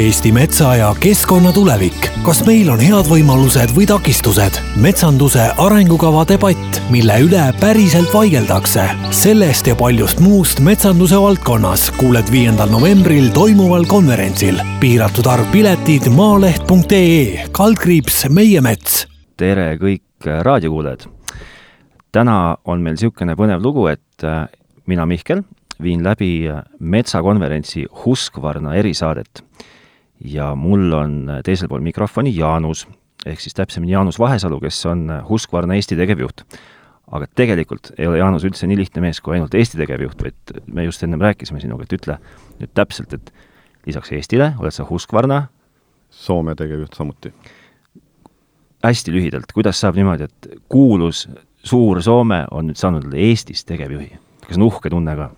Eesti metsa ja keskkonna tulevik. kas meil on head võimalused või takistused? metsanduse arengukava debatt, mille üle päriselt vaideldakse. sellest ja paljust muust metsanduse valdkonnas kuuled viiendal novembril toimuval konverentsil. piiratud arv piletid maaleht.ee, kaldkriips Meie Mets. tere kõik raadiokuulajad! täna on meil niisugune põnev lugu, et äh, mina, Mihkel, viin läbi metsakonverentsi Husqvarna erisaadet. Ja mul on teisel pool mikrofoni Jaanus, ehk siis täpsemini Jaanus Vahesalu, kes on Husqvarna Eesti tegevjuht. aga tegelikult ei ole Jaanus üldse nii lihtne mees kui ainult Eesti tegevjuht, vaid me just ennem rääkisime sinuga, et ütle nüüd täpselt, et lisaks Eestile oled sa Husqvarna Soome tegevjuht samuti. hästi lühidalt, kuidas saab niimoodi, et kuulus suur Soome on nüüd saanud Eestis tegevjuhi? kas on uhke tunne ka?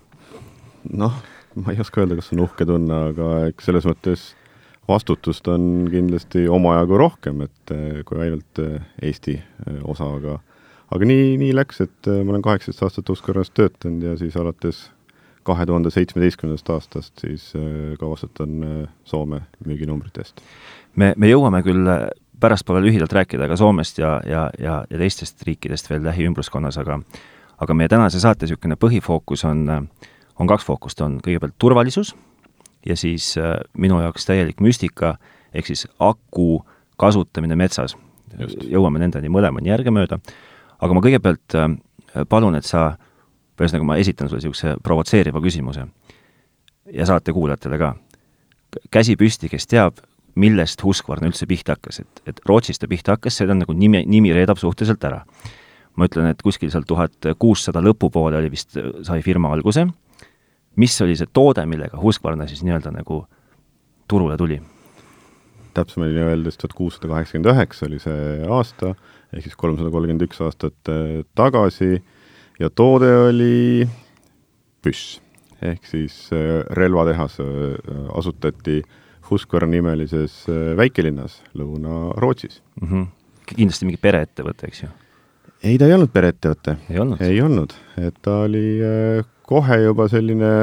noh, ma ei oska öelda, kas on uhke tunne, aga eks selles mõttes vastutust on kindlasti omajagu rohkem, et eh, kui ainult eh, Eesti eh, osa, aga aga nii, nii läks, et ma olen kaheksateist aastat Husqvarnas töötanud ja siis alates kahe tuhande seitsmeteistkümnendast aastast siis ka vastutan Soome müüginumbrite eest. me, me jõuame küll pärastpoole lühidalt rääkida ka Soomest ja, ja, ja, ja teistest riikidest veel lähiümbruskonnas, aga aga meie tänase saate niisugune põhifookus on on kaks fookust, on kõigepealt turvalisus ja siis äh, minu jaoks täielik müstika, ehk siis aku kasutamine metsas. jõuame nendeni mõlemani järgemööda, aga ma kõigepealt äh, palun, et sa, ühesõnaga ma esitan sulle niisuguse provotseeriva küsimuse ja saatekuulajatele ka. käsi püsti, kes teab, millest Husqvarna üldse pihta hakkas, et, et Rootsist ta pihta hakkas, on nagu nimi, nimi reedab suhteliselt ära. ma ütlen, et kuskil seal tuhat kuussada lõpupoole oli vist, sai firma alguse mis oli see toode, millega Husqvarna siis nii-öelda nagu turule tuli? täpsemini öeldes tuhat kuussada kaheksakümmend üheksa oli see aasta, ehk siis kolmsada kolmkümmend üks aastat äh, tagasi ja toode oli püss. ehk siis äh, relvatehas äh, asutati Husqvarna nimelises väikelinnas Lõuna-Rootsis mm. -hmm. kindlasti mingi pereettevõte, eks ju? ei, ta ei olnud pereettevõte. ei olnud? ei olnud, et ta oli kohe juba selline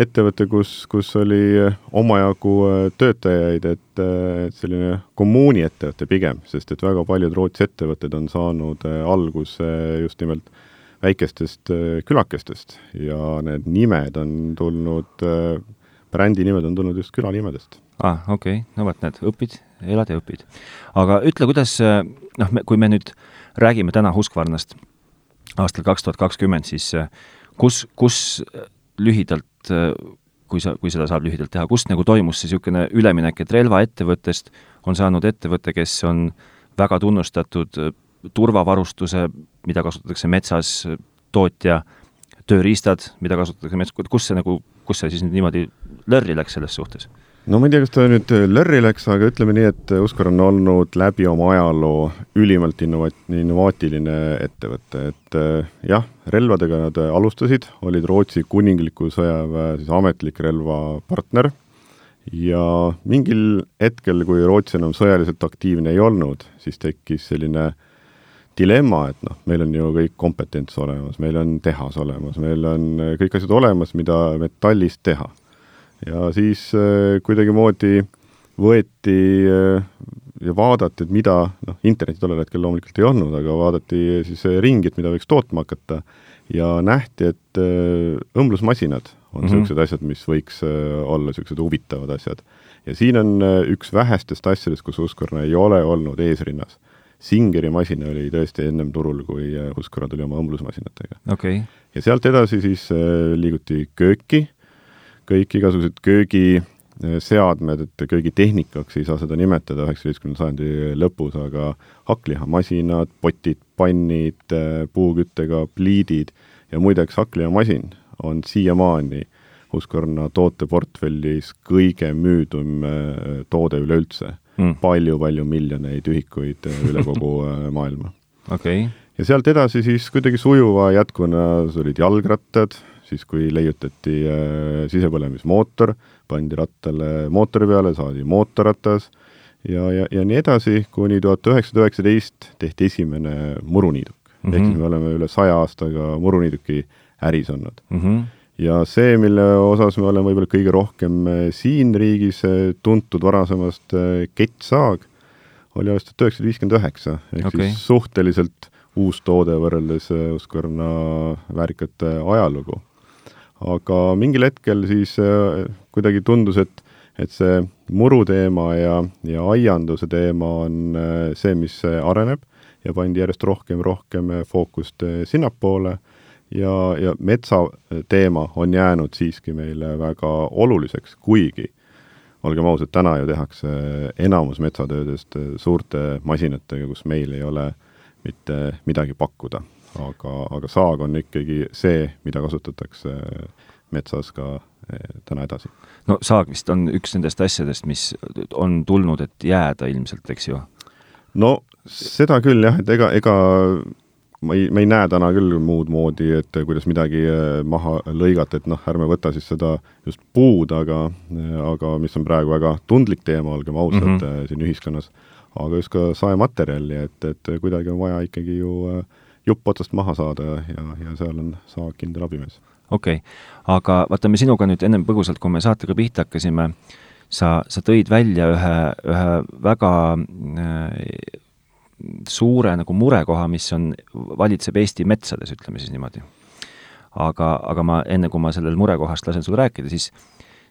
ettevõte, kus, kus oli omajagu äh, töötajaid, et, äh, et selline kommuuniettevõte pigem, sest et väga paljud Rootsi ettevõtted on saanud äh, alguse just nimelt väikestest külakestest ja need nimed on tulnud, brändi nimed on tulnud just külanimedest. aa ah,, okei okay., no vot, näed, õpid, elad ja õpid. aga ütle, kuidas noh, kui me nüüd räägime täna Husqvarnast aastal kaks tuhat kakskümmend, siis kus, kus lühidalt, kui sa, kui seda saab lühidalt teha, kust nagu toimus see niisugune üleminek, et relvaettevõttest on saanud ettevõte, kes on väga tunnustatud turvavarustuse, mida kasutatakse metsas, tootja, tööriistad, mida kasutatakse metsas, kus see nagu, kus see siis niimoodi lörri läks selles suhtes? No ma ei tea, kas ta nüüd lörri läks, aga ütleme nii, et Uskar on olnud läbi oma ajaloo ülimalt innovat-, innovaatiline ettevõte, et eh, jah, relvadega nad alustasid, olid Rootsi kuningliku sõjaväe siis ametlik relvapartner. Ja mingil hetkel, kui Rootsi enam sõjaliselt aktiivne ei olnud, siis tekkis selline dilemma, et noh, meil on ju kõik kompetents olemas, meil on tehas olemas, meil on kõik asjad olemas, mida metallist teha ja siis äh, kuidagimoodi võeti äh, ja vaadati, et mida, noh, internetti tollel hetkel loomulikult ei olnud, aga vaadati siis äh, ringi, et mida võiks tootma hakata ja nähti, et õmblusmasinad on niisugused mm -hmm. asjad, mis võiks olla niisugused huvitavad asjad. ja siin on üks vähestest asjadest, kus Husqvarna ei ole olnud eesrinnas. Singeri masin oli tõesti ennem turul, kui Husqvarna tuli oma õmblusmasinatega okay.. ja sealt edasi siis liiguti kööki kõik igasugused köögiseadmed, et köögitehnikaks ei saa seda nimetada üheksateistkümnenda sajandi lõpus, aga hakklihamasinad, potid, pannid, puuküttega pliidid ja muideks hakklihamasin on siiamaani Husqvarna tooteportfellis kõige müüdum äh, toode üleüldse mm.. palju-palju miljoneid ühikuid äh, üle kogu äh, maailma. okei okay. ja sealt edasi siis kuidagi sujuva jätkuna olid jalgrattad, siis kui leiutati äh, sisepõlemismootor, pandi rattale mootori peale, saadi mootorratas ja, ja, ja nii edasi, kuni tuhat üheksasada üheksateist tehti esimene muruniiduk mm. -hmm. ehk siis me oleme üle saja aastaga muruniiduki äris olnud mm. -hmm. ja see, mille osas me oleme võib-olla kõige rohkem siin riigis tuntud varasemast kettsaag, oli aastast tuhat üheksasada viiskümmend üheksa, ehk okay. siis suhteliselt uus toode võrreldes Husqvarna väärikate ajalugu. Aga mingil hetkel siis kuidagi tundus, et et see muru teema ja, ja aianduse teema on äh, see, mis äh, areneb ja pandi järjest rohkem, rohkem äh, fookust sinnapoole ja, ja metsa teema on jäänud siiski meile väga oluliseks, kuigi olgem ausad, täna ju tehakse enamus metsatöödest suurte masinatega, kus meil ei ole mitte midagi pakkuda. Aga, aga saag on ikkagi see, mida kasutatakse metsas ka täna edasi no saag vist on üks nendest asjadest, mis on tulnud, et jääda ilmselt, eks ju? no seda küll jah, et ega, ega ma ei, me ei näe täna küll muud moodi, et kuidas midagi äh, maha lõigata, et noh, ärme võta siis seda just puud, aga, aga mis on praegu väga tundlik teema, olgem ausad mm, -hmm. siin ühiskonnas, aga just ka saematerjali, et, et kuidagi on vaja ikkagi ju äh, jupp otsast maha saada ja, ja seal on saag kindel abimees okei okay., aga vaata, me sinuga nüüd ennem põgusalt, kui me saatega pihta hakkasime, sa, sa tõid välja ühe, ühe väga äh, suure nagu murekoha, mis on, valitseb Eesti metsades, ütleme siis niimoodi. aga, aga ma, enne kui ma sellel murekohast lasen sul rääkida, siis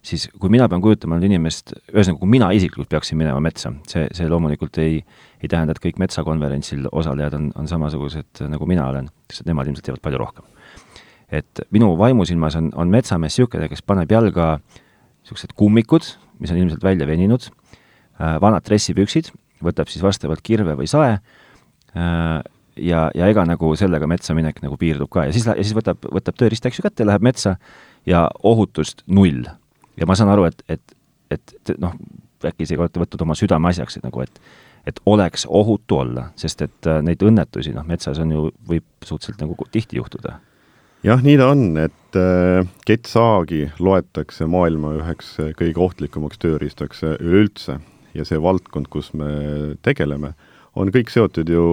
siis kui mina pean kujutama nüüd inimest, ühesõnaga, kui mina isiklikult peaksin minema metsa, see, see loomulikult ei, ei tähenda, et kõik metsakonverentsil osalejad on, on samasugused, nagu mina olen, sest nemad ilmselt teevad palju rohkem et minu vaimusilmas on, on metsamees niisugune, kes paneb jalga niisugused kummikud, mis on ilmselt välja veninud, äh, vanad dressipüksid, võtab siis vastavalt kirve või sae äh, ja, ja ega nagu sellega metsa minek nagu piirdub ka ja siis, ja siis võtab, võtab tööriista, eks ju, kätte, läheb metsa ja ohutust null. Ja ma saan aru, et, et, et noh, äkki isegi olete võtnud oma südameasjaks, et nagu, et et oleks ohutu olla, sest et äh, neid õnnetusi, noh, metsas on ju, võib suhteliselt nagu tihti juhtuda. Jah, nii ta on, et äh, kettsaagi loetakse maailma üheks äh, kõige ohtlikumaks tööriistaks äh, üleüldse. Ja see valdkond, kus me tegeleme, on kõik seotud ju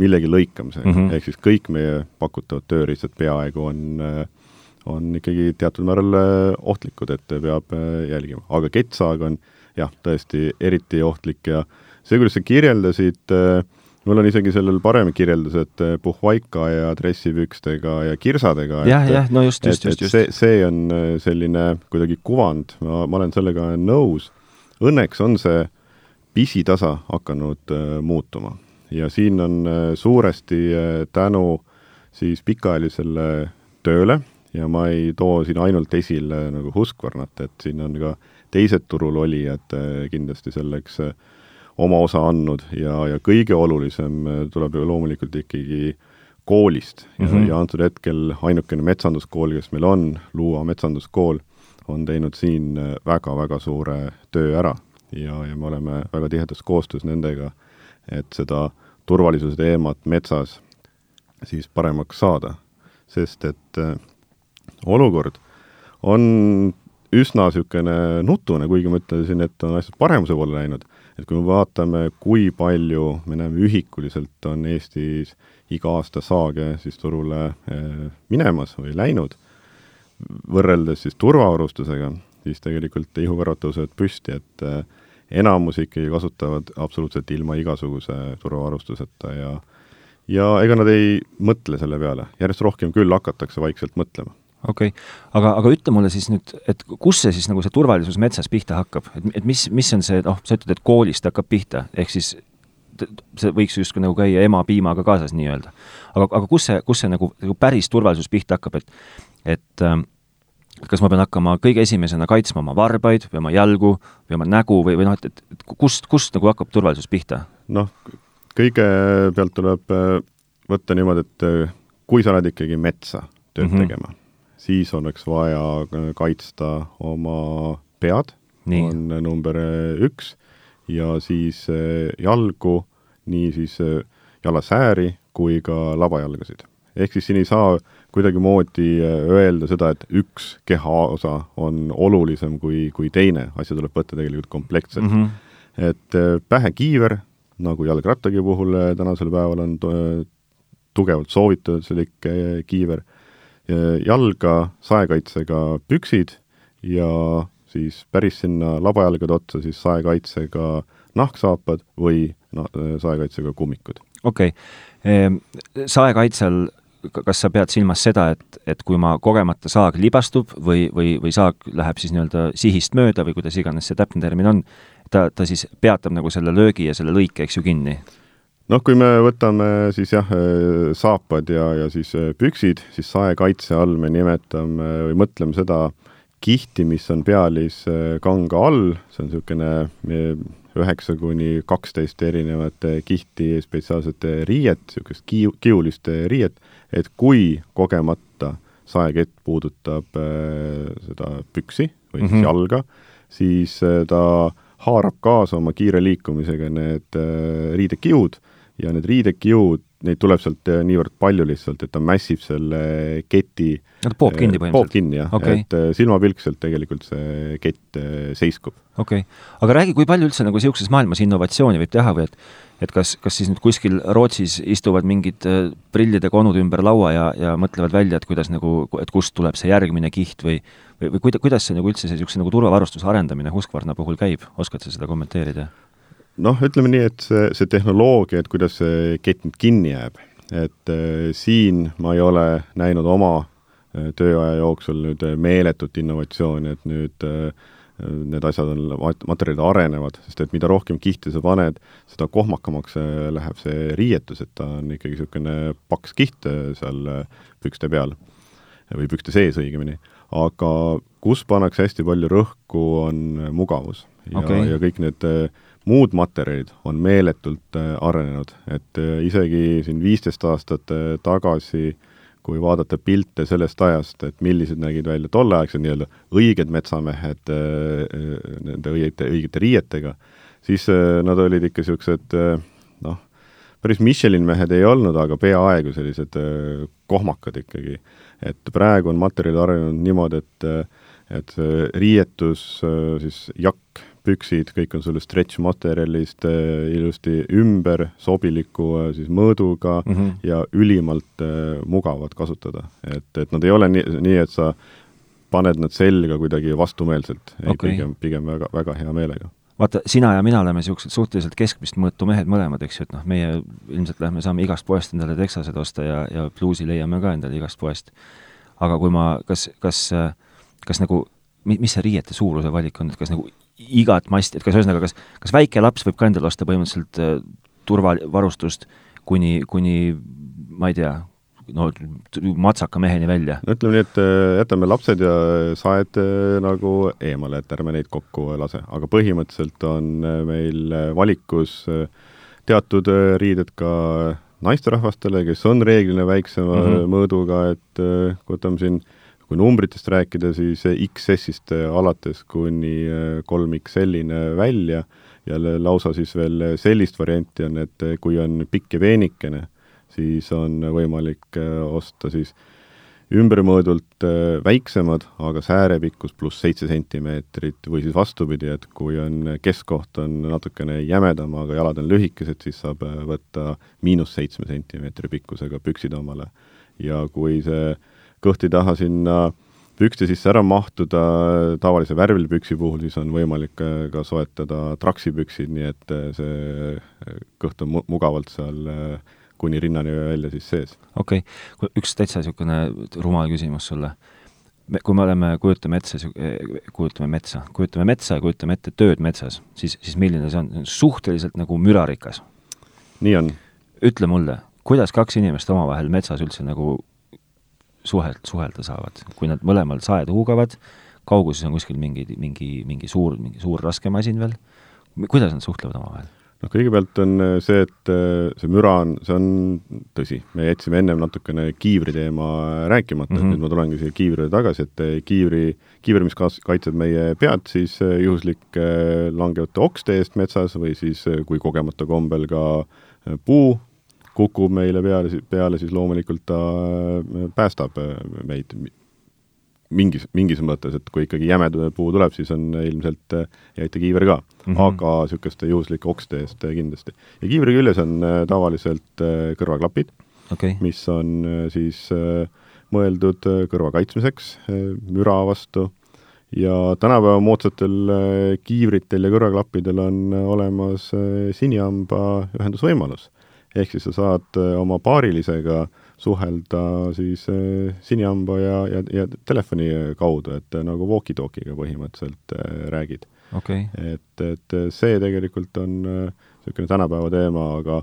millegi lõikamisega. Mm -hmm., ehk siis kõik meie pakutavad tööriistad peaaegu on, on ikkagi teatud määral ohtlikud, et peab jälgima, aga kettsaag on jah, tõesti eriti ohtlik ja see, kuidas sa kirjeldasid äh, mul on isegi sellel parem kirjeldus, et puhvaika ja dressipükstega ja kirsadega. jah, jah, no just, just, just, just. see, see on selline kuidagi kuvand, ma, ma olen sellega nõus. Õnneks on see pisitasa hakanud muutuma ja siin on suuresti tänu siis pikaajalisele tööle ja ma ei too siin ainult esile nagu Husqvarnat, et siin on ka teised turul olijad kindlasti selleks äh, oma osa andnud ja, ja kõige olulisem äh, tuleb ju loomulikult ikkagi koolist ja mm, -hmm. ja antud hetkel ainukene metsanduskool, kes meil on, Luua metsanduskool, on teinud siin väga-väga äh, suure töö ära ja, ja me oleme väga tihedas koostöös nendega, et seda turvalisuse teemat metsas siis paremaks saada. sest et äh, olukord on üsna niisugune nutune, kuigi ma ütlesin, et on asjad paremuse poole läinud. Et kui me vaatame, kui palju me näeme ühikuliselt on Eestis iga aasta saage siis turule eh, minemas või läinud, võrreldes siis turvavarustusega, siis tegelikult ihukarvad tõusevad püsti, et eh, enamus ikkagi kasutavad absoluutselt ilma igasuguse turvavarustuseta ja ja ega nad ei mõtle selle peale, järjest rohkem küll hakatakse vaikselt mõtlema okei okay., aga, aga ütle mulle siis nüüd, et kus see siis nagu see turvalisus metsas pihta hakkab, et, et mis, mis on see, noh, sa ütled, et koolist hakkab pihta, ehk siis see võiks justkui nagu käia ema piimaga kaasas nii-öelda. aga, aga kus see, kus see nagu, nagu päris turvalisus pihta hakkab, et, et äh, kas ma pean hakkama kõige esimesena kaitsma oma varbaid või oma jalgu või oma nägu või, või noh, et, et, kust, kust nagu hakkab turvalisus pihta? noh, kõigepealt tuleb äh, võtta niimoodi, et äh, kui sa lähed ikkagi metsa tööd mm -hmm. tegema siis oleks vaja kaitsta oma pead, on number üks, ja siis eh, jalgu, nii siis eh, jalasääri kui ka labajalgasid. ehk siis siin ei saa kuidagimoodi eh, öelda seda, et üks kehaosa on olulisem kui, kui teine, asja tuleb võtta tegelikult kompleksselt mm. -hmm. et pähekiiver, nagu jalgrattagi puhul tänasel päeval on tugevalt soovituslik kiiver jalga saekaitsega püksid ja siis päris sinna labajalgade otsa siis saekaitsega nahksaapad või no, saekaitsega kummikud. okei okay., saekaitsel kas sa pead silmas seda, et, et kui ma kogemata saag libastub või, või, või saag läheb siis nii-öelda sihist mööda või kuidas iganes see täpne termin on, ta, ta siis peatab nagu selle löögi ja selle lõike, eks ju, kinni? Noh, kui me võtame siis jah, saapad ja, ja siis püksid, siis saekaitse all me nimetame või mõtleme seda kihti, mis on pealis kanga all, see on niisugune üheksa kuni kaksteist erinevat kihti spetsiaalset riiet, niisugust kiu-, kiulist riiet, et kui kogemata saekett puudutab seda püksi või siis mm -hmm. jalga, siis ta haarab kaasa oma kiire liikumisega need riidekiud ja need riidekiud, neid tuleb sealt niivõrd palju lihtsalt, et ta mässib selle keti no ta poob kinni põhimõtteliselt? poob kinni, jah okay., et silmapilkselt tegelikult see kett seiskub. okei okay., aga räägi, kui palju üldse nagu niisuguses maailmas innovatsiooni võib teha või et et kas, kas siis nüüd kuskil Rootsis istuvad mingid prillidega onud ümber laua ja, ja mõtlevad välja, et kuidas nagu, et kust tuleb see järgmine kiht või või, või kuida-, kuidas see nagu üldse see niisuguse nagu turvavarustuse arendamine Husqvarna puhul käib, oskad sa seda kommenteerida? Noh, ütleme nii, et see, see tehnoloogia, et kuidas see kett nüüd kinni jääb, et äh, siin ma ei ole näinud oma äh, tööaja jooksul nüüd meeletut innovatsiooni, et nüüd äh, need asjad on, materjalid arenevad, sest et mida rohkem kihte sa paned, seda kohmakamaks läheb see riietus, et ta on ikkagi niisugune paks kiht seal pükste peal või pükste sees õigemini. aga kus pannakse hästi palju rõhku, on mugavus. ja okay., ja kõik need äh, muud materjalid on meeletult äh, arenenud, et äh, isegi siin viisteist aastat tagasi äh, kui vaadata pilte sellest ajast, et millised nägid välja tolleaegsed nii-öelda õiged metsamehed nende õigete, õigete riietega, siis nad olid ikka niisugused noh, päris Michelin mehed ei olnud, aga peaaegu sellised kohmakad ikkagi. et praegu on materjalid arenenud niimoodi, et et riietus, siis jakk püksid, kõik on sulle stretch materjalist äh, ilusti ümber, sobiliku äh, siis mõõduga mm -hmm. ja ülimalt äh, mugavad kasutada. et, et nad ei ole nii, nii, et sa paned nad selga kuidagi vastumeelselt, ei okay. pigem, pigem väga, väga hea meelega vaata, sina ja mina oleme niisugused suhteliselt keskmist mõõtu mehed mõlemad, eks ju, et noh, meie ilmselt lähme saame igast poest endale teksased osta ja, ja pluusi leiame ka endale igast poest. aga kui ma, kas, kas, kas nagu, mis see riiete suuruse valik on, et kas nagu igat masti, et kas ühesõnaga, kas, kas väike laps võib ka endale osta põhimõtteliselt äh, turvavarustust kuni, kuni ma ei tea, no matsaka meheni välja? no ütleme nii, et äh, jätame lapsed ja saed äh, nagu eemale, et ärme neid kokku lase, aga põhimõtteliselt on meil valikus teatud riided ka naisterahvastele, kes on reeglina väiksema mm -hmm. mõõduga, et võtame siin äh, kui numbritest rääkida, siis XS-ist alates kuni äh, kolm XL-ini välja ja lausa siis veel sellist varianti on, et kui on pikk ja peenikene, siis on võimalik äh, osta siis ümbermõõdult äh, väiksemad, aga säärepikkus pluss seitse sentimeetrit või siis vastupidi, et kui on keskkoht on natukene jämedam, aga jalad on lühikesed, siis saab võtta miinus seitsme sentimeetri pikkusega püksid omale. ja kui see kõhti taha sinna pükste sisse ära mahtuda, tavalise värvilpüksi puhul siis on võimalik äh, ka soetada traksipüksid, nii et äh, see äh, kõht on mu-, mugavalt seal kuni rinnani välja siis sees. okei okay., üks täitsa niisugune rumal küsimus sulle. me, kui me oleme, kujutame ette, kujutame metsa, kujutame metsa ja kujutame ette tööd metsas, siis, siis milline see on? suhteliselt nagu mürarikas. nii on. ütle mulle, kuidas kaks inimest omavahel metsas üldse nagu suhelt, suhelda saavad. kui nad mõlemal saed huugavad, kauguses on kuskil mingi, mingi, mingi suur, mingi suur raske masin veel, kuidas nad suhtlevad omavahel? noh, kõigepealt on äh, see, et äh, see müra on, see on tõsi, me jätsime ennem natukene kiivri teema rääkimata mm, -hmm. nüüd ma tulengi siia kiivrile tagasi, et äh, kiivri, kiiver, mis kaas-, kaitseb meie pead siis juhuslike langevate okste eest metsas või siis kui kogemata kombel ka puu kukub meile peale, peale, siis loomulikult ta äh, päästab äh, meid mingis, mingis mõttes, et kui ikkagi jäme puu tuleb, siis on ilmselt äh, aita kiiver ka mm, -hmm. aga niisuguste juhuslike okste eest kindlasti. ja kiivri küljes on tavaliselt kõrvaklapid okay., mis on siis mõeldud kõrva kaitsmiseks, müra vastu, ja tänapäeva moodsatel kiivritel ja kõrvaklappidel on olemas sinihamba ühendusvõimalus. Ehk siis sa saad oma paarilisega suhelda siis sinihamba ja, ja, ja telefoni kaudu, et nagu walkie-talkie'ga põhimõtteliselt räägid okay.. et, et see tegelikult on niisugune tänapäeva teema, aga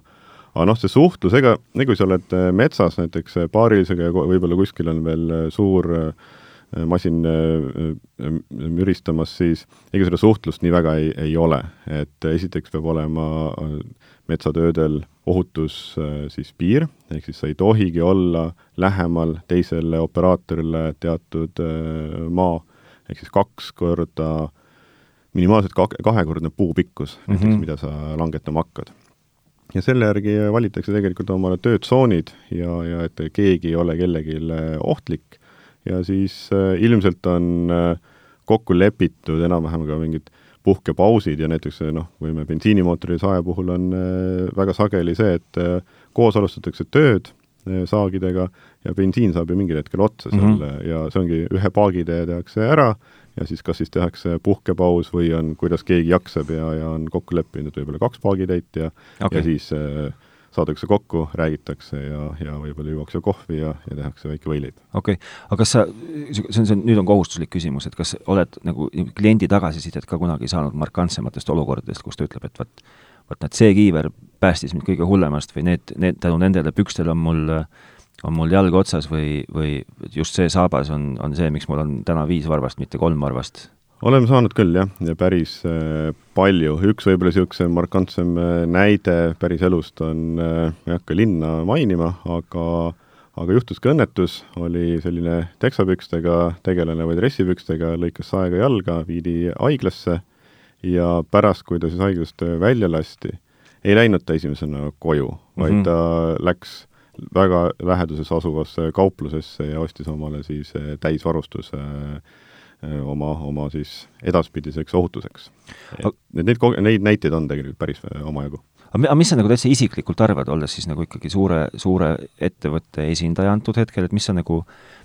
aga noh, see suhtlus, ega, kui sa oled äh, metsas näiteks äh, paarilisega ja võib-olla kuskil on veel äh, suur masin müristamas, siis ega seda suhtlust nii väga ei, ei ole. et esiteks peab olema metsatöödel ohutus siis piir, ehk siis sa ei tohigi olla lähemal teisele operaatorile teatud maa, ehk siis kaks korda, minimaalselt kahekordne puupikkus mm, -hmm. näiteks, mida sa langetama hakkad. Ja selle järgi valitakse tegelikult omale töötsoonid ja, ja et keegi ei ole kellelegi ohtlik. Ja siis äh, ilmselt on äh, kokku lepitud enam-vähem ka mingid puhkepausid ja näiteks äh, noh, kui me bensiinimootori saaja puhul on äh, väga sageli see, et äh, koos alustatakse tööd saagidega ja bensiin saab ju mingil hetkel otsa seal mm -hmm. ja see ongi, ühe paagitee tehakse ära ja siis kas siis tehakse puhkepaus või on, kuidas keegi jaksab ja, ja on kokku leppinud võib-olla kaks paagitäit ja okay. ja siis äh, saadakse kokku, räägitakse ja, ja võib-olla juuakse kohvi ja, ja tehakse väike võileib. okei okay., aga kas sa, see on, see on, nüüd on kohustuslik küsimus, et kas oled nagu kliendi tagasisidet ka kunagi saanud markantsematest olukordadest, kus ta ütleb, et vot, vot näed, see kiiver päästis mind kõige hullemast või need, need, tänu nendele pükstele on mul on mul jalg otsas või, või just see saabas on, on see, miks mul on täna viis varvast, mitte kolm varvast? Oleme saanud küll, jah, ja päris äh, palju. üks võib-olla niisugune markantsem äh, näide päris elust on äh,, ei hakka linna mainima, aga aga juhtus ka õnnetus, oli selline teksapükstega tegelane või dressipükstega, lõikas saega jalga, viidi haiglasse ja pärast, kui ta siis haiglast välja lasti, ei läinud ta esimesena koju, vaid mm -hmm. ta läks väga läheduses asuvasse kauplusesse ja ostis omale siis täisvarustuse eh, oma, oma siis edaspidiseks ohutuseks. Neid, neid näiteid on tegelikult päris omajagu. aga mis sa nagu täitsa isiklikult arvad, olles siis nagu ikkagi suure, suure ettevõtte esindaja antud hetkel, et mis sa nagu,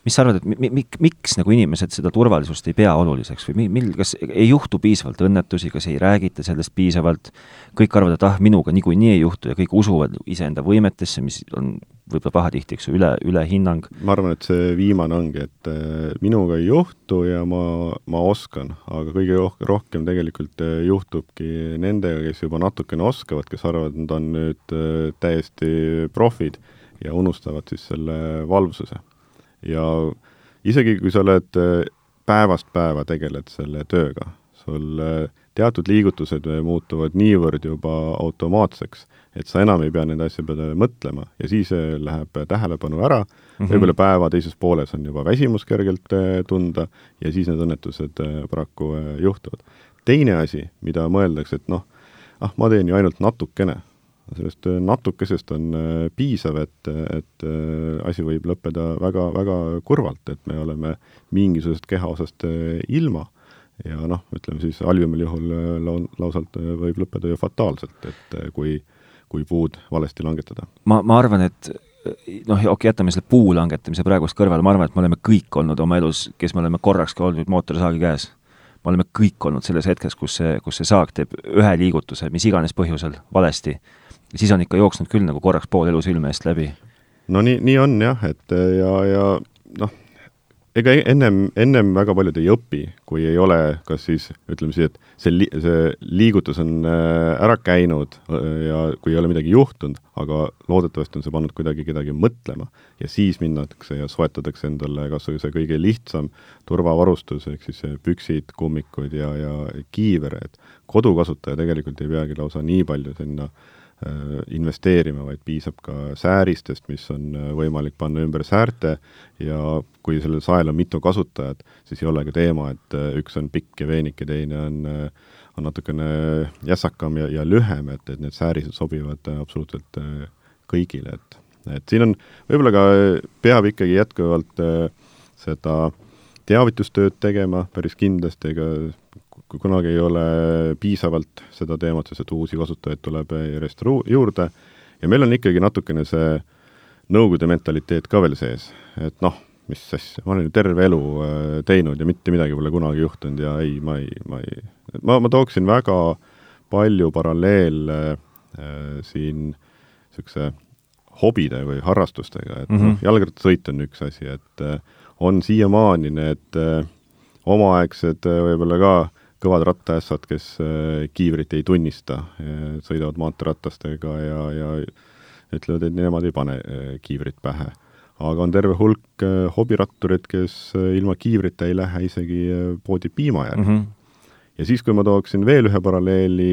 mis sa arvad, et mi-, mi-, miks nagu inimesed seda turvalisust ei pea oluliseks või mi-, mil-, kas ei juhtu piisavalt õnnetusi, kas ei räägita sellest piisavalt, kõik arvavad, et ah, minuga niikuinii ei juhtu ja kõik usuvad iseenda võimetesse, mis on võib-olla pahatihti, eks ju, üle, ülehinnang. ma arvan, et see viimane ongi, et äh, minuga ei juhtu ja ma, ma oskan, aga kõige rohkem tegelikult äh, juhtubki nendega, kes juba natukene oskavad, kes arvavad, et nad on nüüd äh, täiesti profid ja unustavad siis selle valvsuse. ja isegi, kui sa oled päevast päeva tegeled selle tööga, sul teatud liigutused muutuvad niivõrd juba automaatseks, et sa enam ei pea nende asja peale mõtlema ja siis äh, läheb tähelepanu ära mm -hmm., võib-olla päeva teises pooles on juba väsimus kergelt äh, tunda ja siis need õnnetused äh, paraku juhtuvad. teine asi, mida mõeldakse, et noh, ah, ma teen ju ainult natukene, sellest natukesest on piisav, et, et asi võib lõppeda väga, väga kurvalt, et me oleme mingisugusest kehaosast ilma ja noh, ütleme siis halvimal juhul lausalt võib lõppeda ju fataalselt, et kui äh, kui puud valesti langetada. ma, ma arvan, et noh, okei okay,, jätame selle puu langetamise praegust kõrvale, ma arvan, et me oleme kõik olnud oma elus, kes me oleme korraks ka olnud mootorisaagi käes, me oleme kõik olnud selles hetkes, kus see, kus see saag teeb ühe liigutuse, mis iganes põhjusel, valesti, siis on ikka jooksnud küll nagu korraks pool elu silme eest läbi. no nii, nii on jah, et ja, ja noh, ega ennem, ennem väga paljud ei õpi, kui ei ole kas siis ütleme siis, et see li-, see liigutus on äh, ära käinud äh, ja kui ei ole midagi juhtunud, aga loodetavasti on see pannud kuidagi kedagi mõtlema. Ja siis minnakse ja soetatakse endale kas või see kõige lihtsam turvavarustus, ehk siis püksid, kummikud ja, ja kiiver, et kodukasutaja tegelikult ei peagi lausa nii palju sinna äh, investeerima, vaid piisab ka sääristest, mis on äh, võimalik panna ümber säärte. Ja kui sellel sael on mitu kasutajat, siis ei ole ka teema, et äh, üks on pikk ja veenik ja teine on, on natukene jässakam ja, ja lühem, et, et need säärised sobivad absoluutselt kõigile, et et siin on, võib-olla ka peab ikkagi jätkuvalt seda teavitustööd tegema päris kindlasti, ega kui kunagi ei ole piisavalt seda teemat, sest et uusi kasutajaid tuleb järjest juurde ja meil on ikkagi natukene see Nõukogude mentaliteet ka veel sees, et noh, mis asja, ma olen ju terve elu äh, teinud ja mitte midagi pole kunagi juhtunud ja ei, ma ei, ma ei, ma, ma tooksin väga palju paralleele äh, siin niisuguse hobide või harrastustega, et mm -hmm. noh, jalgrattasõit on üks asi, et äh, on siiamaani need äh, omaaegsed äh, võib-olla ka kõvad rattaässad, kes äh, kiivrit ei tunnista, äh, sõidavad maanteeratastega ja, ja ütlevad, et nemad ei pane äh, kiivrit pähe aga on terve hulk hobirattureid, kes ilma kiivrita ei lähe isegi poodi piima järgi mm. -hmm. ja siis, kui ma tooksin veel ühe paralleeli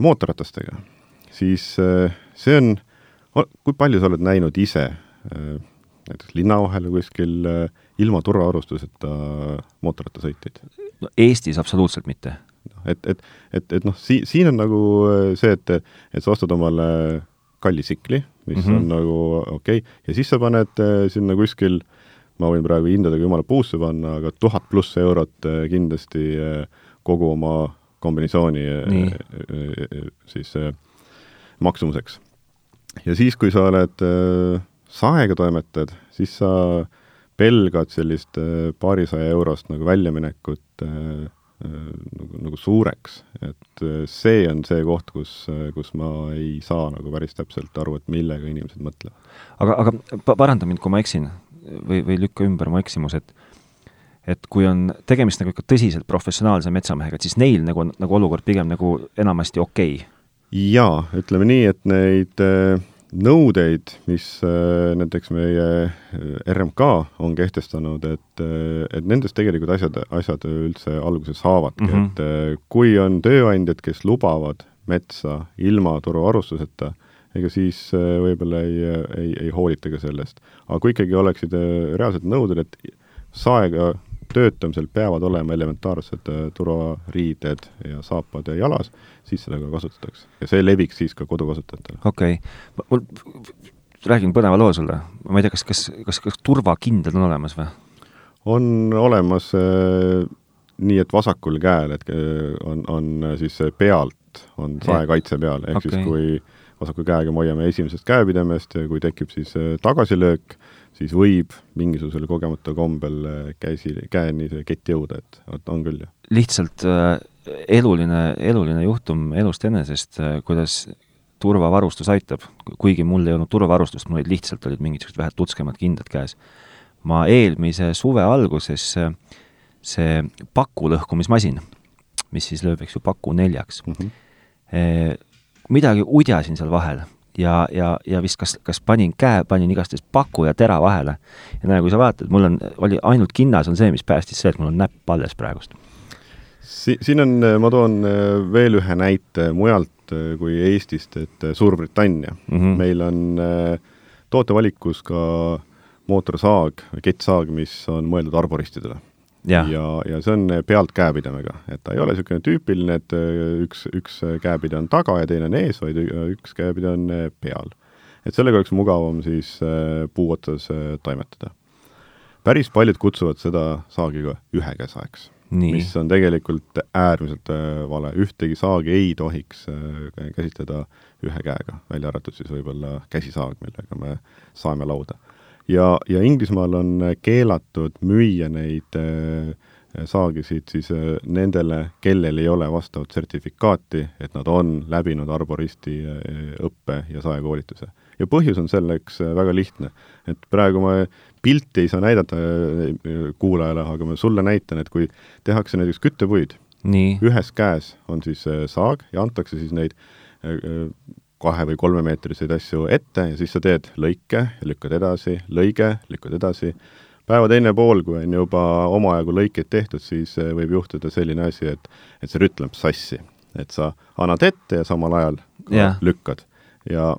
mootorratastega, siis see on, kui palju sa oled näinud ise näiteks linna vahel kuskil ilma turvavarustuseta mootorrattasõitjaid? No Eestis absoluutselt mitte. et, et, et, et noh, sii-, siin on nagu see, et, et sa ostad omale kalli tsikli, mis mm -hmm. on nagu okei okay., ja siis sa paned äh, sinna kuskil, ma võin praegu hindadega jumala puusse panna, aga tuhat pluss eurot äh, kindlasti äh, kogu oma kombinatsiooni siis maksumuseks. ja siis, kui sa oled saega toimetad, siis sa pelgad sellist paarisaja eurost nagu väljaminekut äh, nagu, nagu suureks, et äh, see on see koht, kus, äh, kus ma ei saa nagu päris täpselt aru, et millega inimesed mõtlevad. aga, aga paranda mind, kui ma eksin või, või lükka ümber mu eksimus, et et kui on tegemist nagu ikka tõsiselt professionaalse metsamehega, et siis neil nagu on nagu olukord pigem nagu enamasti okei okay.? jaa, ütleme nii, et neid äh, nõudeid, mis äh, näiteks meie äh, RMK on kehtestanud, et, äh, et nendest tegelikult asjad, asjad üldse alguse saavadki mm, -hmm. et kui on tööandjad, kes lubavad metsa ilma turuvarustuseta, ega siis võib-olla ei, ei, ei hoolita ka sellest. aga kui ikkagi oleksid reaalsed nõuded, et saega töötamisel peavad olema elementaarsed turvariided ja saapad jalas, siis seda ka kasutatakse. ja see leviks siis ka kodukasutajatele. okei okay., mul, räägin põneva loo sulle, ma ei tea, kas, kas, kas, kas turvakindad on olemas või? on olemas äh, nii, et vasakul käel, et äh, on, on siis pealt, on saekaitse peal, ehk okay. siis kui vasaku käega me hoiame esimesest käepidemest ja kui tekib siis äh, tagasilöök, siis võib mingisugusel kogemata kombel äh, käsi, käeni see kett jõuda, et on küll, jah. lihtsalt äh, eluline, eluline juhtum elust enesest, äh, kuidas turvavarustus aitab, kuigi mul ei olnud turvavarustust, mul olid lihtsalt, olid mingisugused vähe tutskemad kindad käes. ma eelmise suve alguses see paku lõhkumismasin, mis siis lööb, eks ju, paku neljaks mm, -hmm. midagi udjasin seal vahel ja, ja, ja vist kas, kas panin käe, panin igastahes paku ja tera vahele. ja näe, kui sa vaatad, mul on, oli ainult kinnas on see, mis päästis see, et mul on näpp alles praegust si-, siin on, ma toon äh, veel ühe näite mujalt äh, kui Eestist, et äh, Suurbritannia mm. -hmm. meil on tootevalikus ka mootorsaag, kettsaag, mis on mõeldud arboristidele. Ja, ja, ja see on pealt käepidemega, et ta ei ole niisugune tüüpiline, et üks, üks käepide on taga ja teine on ees, vaid üks käepide on peal. et sellega oleks mugavam siis puu otsas toimetada. päris paljud kutsuvad seda saagi ka ühekäsaeks mis on tegelikult äärmiselt äh, vale, ühtegi saagi ei tohiks äh, käsitleda ühe käega, välja arvatud siis võib-olla käsisaag, millega me saeme lauda. Ja, ja Inglismaal on keelatud müüa neid äh, saagisid siis nendele, kellel ei ole vastavat sertifikaati, et nad on läbinud arboristi õppe ja saekoolituse. ja põhjus on selleks väga lihtne, et praegu ma pilti ei saa näidata äh, kuulajale, aga ma sulle näitan, et kui tehakse näiteks küttepuid, ühes käes on siis äh, saag ja antakse siis neid äh, kahe- või kolmemeetriseid asju ette ja siis sa teed lõike, lükkad edasi, lõige, lükkad edasi, päeva teine pool, kui on juba omajagu lõikeid tehtud, siis võib juhtuda selline asi, et, et see rütm läheb sassi. et sa annad ette ja samal ajal yeah. lükkad ja